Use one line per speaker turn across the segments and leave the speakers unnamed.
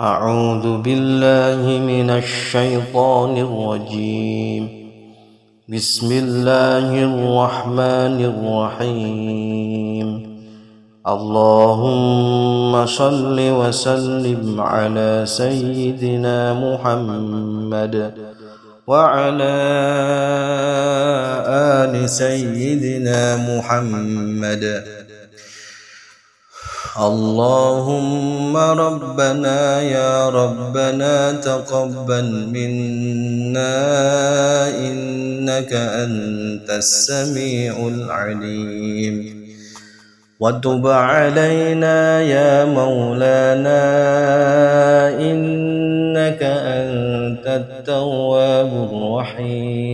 أعوذ بالله من الشيطان الرجيم. بسم الله الرحمن الرحيم. اللهم صل وسلم على سيدنا محمد وعلى آل سيدنا محمد. اللهم ربنا يا ربنا تقبل منا إنك أنت السميع العليم. وتب علينا يا مولانا إنك أنت التواب الرحيم.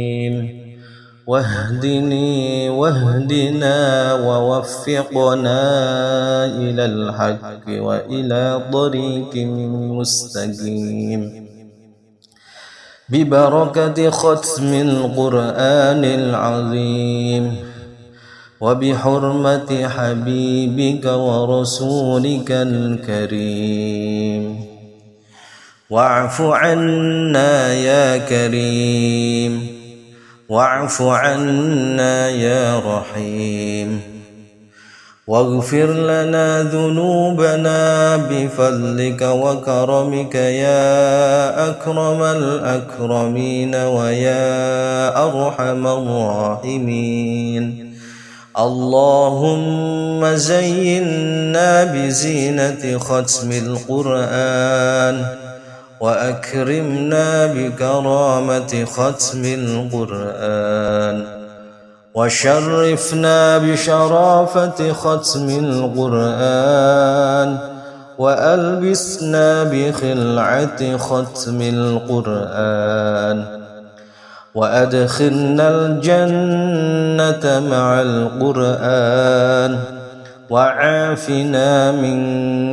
واهدني واهدنا ووفقنا إلى الحق وإلى طريق مستقيم. ببركة ختم القرآن العظيم وبحرمة حبيبك ورسولك الكريم. واعف عنا يا كريم. واعف عنا يا رحيم. واغفر لنا ذنوبنا بفضلك وكرمك يا أكرم الأكرمين ويا أرحم الراحمين. اللهم زينا بزينة ختم القرآن. وأكرمنا بكرامة ختم القرآن وشرفنا بشرافة ختم القرآن وألبسنا بخلعة ختم القرآن وأدخلنا الجنة مع القرآن وعافنا من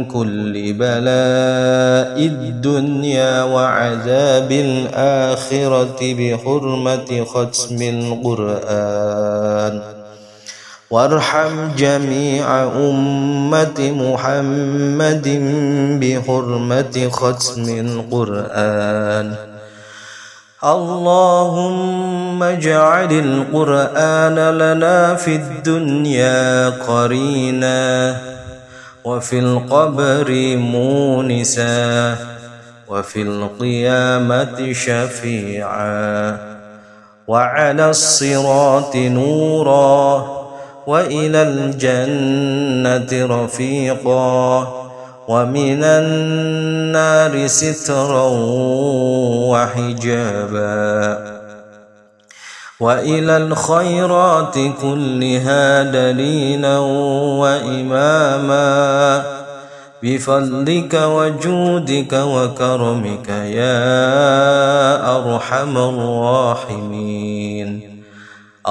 كل بلاء الدنيا وعذاب الآخرة بحرمة ختم القرآن. وارحم جميع أمة محمد بحرمة ختم القرآن. اللهم اجعل القرآن لنا في الدنيا قرينا وفي القبر مونسا وفي القيامة شفيعا وعلى الصراط نورا وإلى الجنة رفيقا ومن النار سترا وحجابا. وإلى الخيرات كلها دليلا وإماما. بفضلك وجودك وكرمك يا أرحم الراحمين.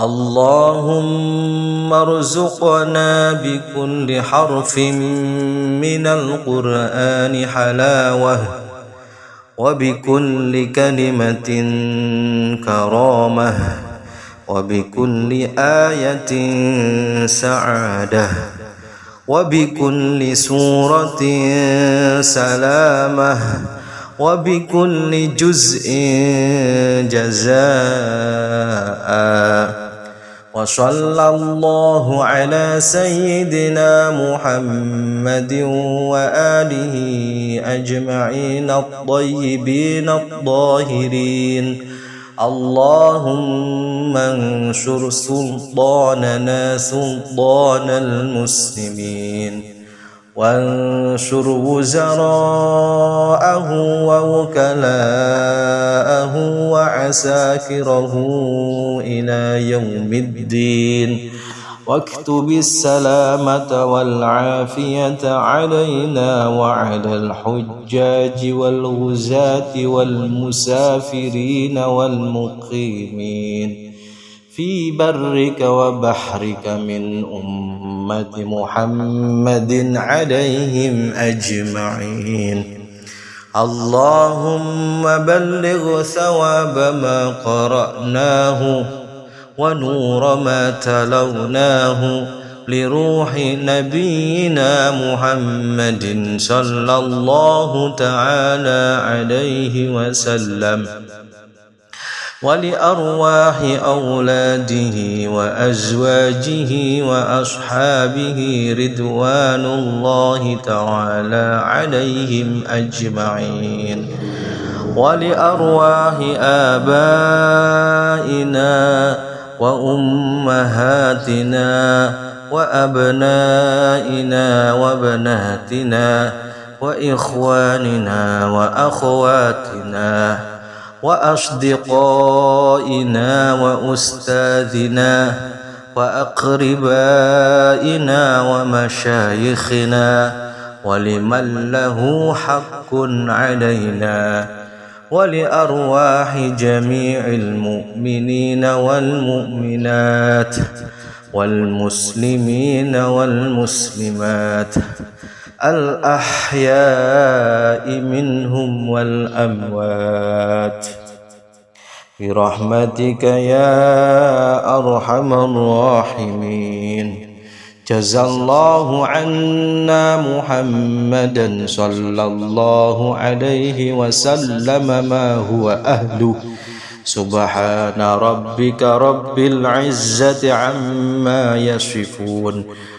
اللهم ارزقنا بكل حرف من القرآن حلاوة وبكل كلمة كرامة وبكل آية سعادة وبكل سورة سلامة وبكل جزء جزاء وصلى الله على سيدنا محمد وآله أجمعين الطيبين الطاهرين. اللهم انشر سلطاننا سلطان المسلمين. وانشر وزراءه ووكلاءه وعساكره إلى يوم الدين. واكتب السلامة والعافية علينا وعلى الحجاج والغزاة والمسافرين والمقيمين. في برك وبحرك من أمة محمد عليهم أجمعين. اللهم بلغ ثواب ما قرأناه ونور ما تلوناه لروح نبينا محمد صلى الله تعالى عليه وسلم. ولأرواح أولاده وأزواجه وأصحابه رضوان الله تعالى عليهم أجمعين. ولأرواح آبائنا وأمهاتنا وأبنائنا وبناتنا وإخواننا وأخواتنا وأصدقائنا وأستاذنا وأقربائنا ومشايخنا ولمن له حق علينا ولأرواح جميع المؤمنين والمؤمنات والمسلمين والمسلمات الأحياء منهم والأموات. برحمتك يا أرحم الراحمين. جزى الله عنا محمدا صلى الله عليه وسلم ما هو أهله. سبحان ربك رب العزة عما يصفون.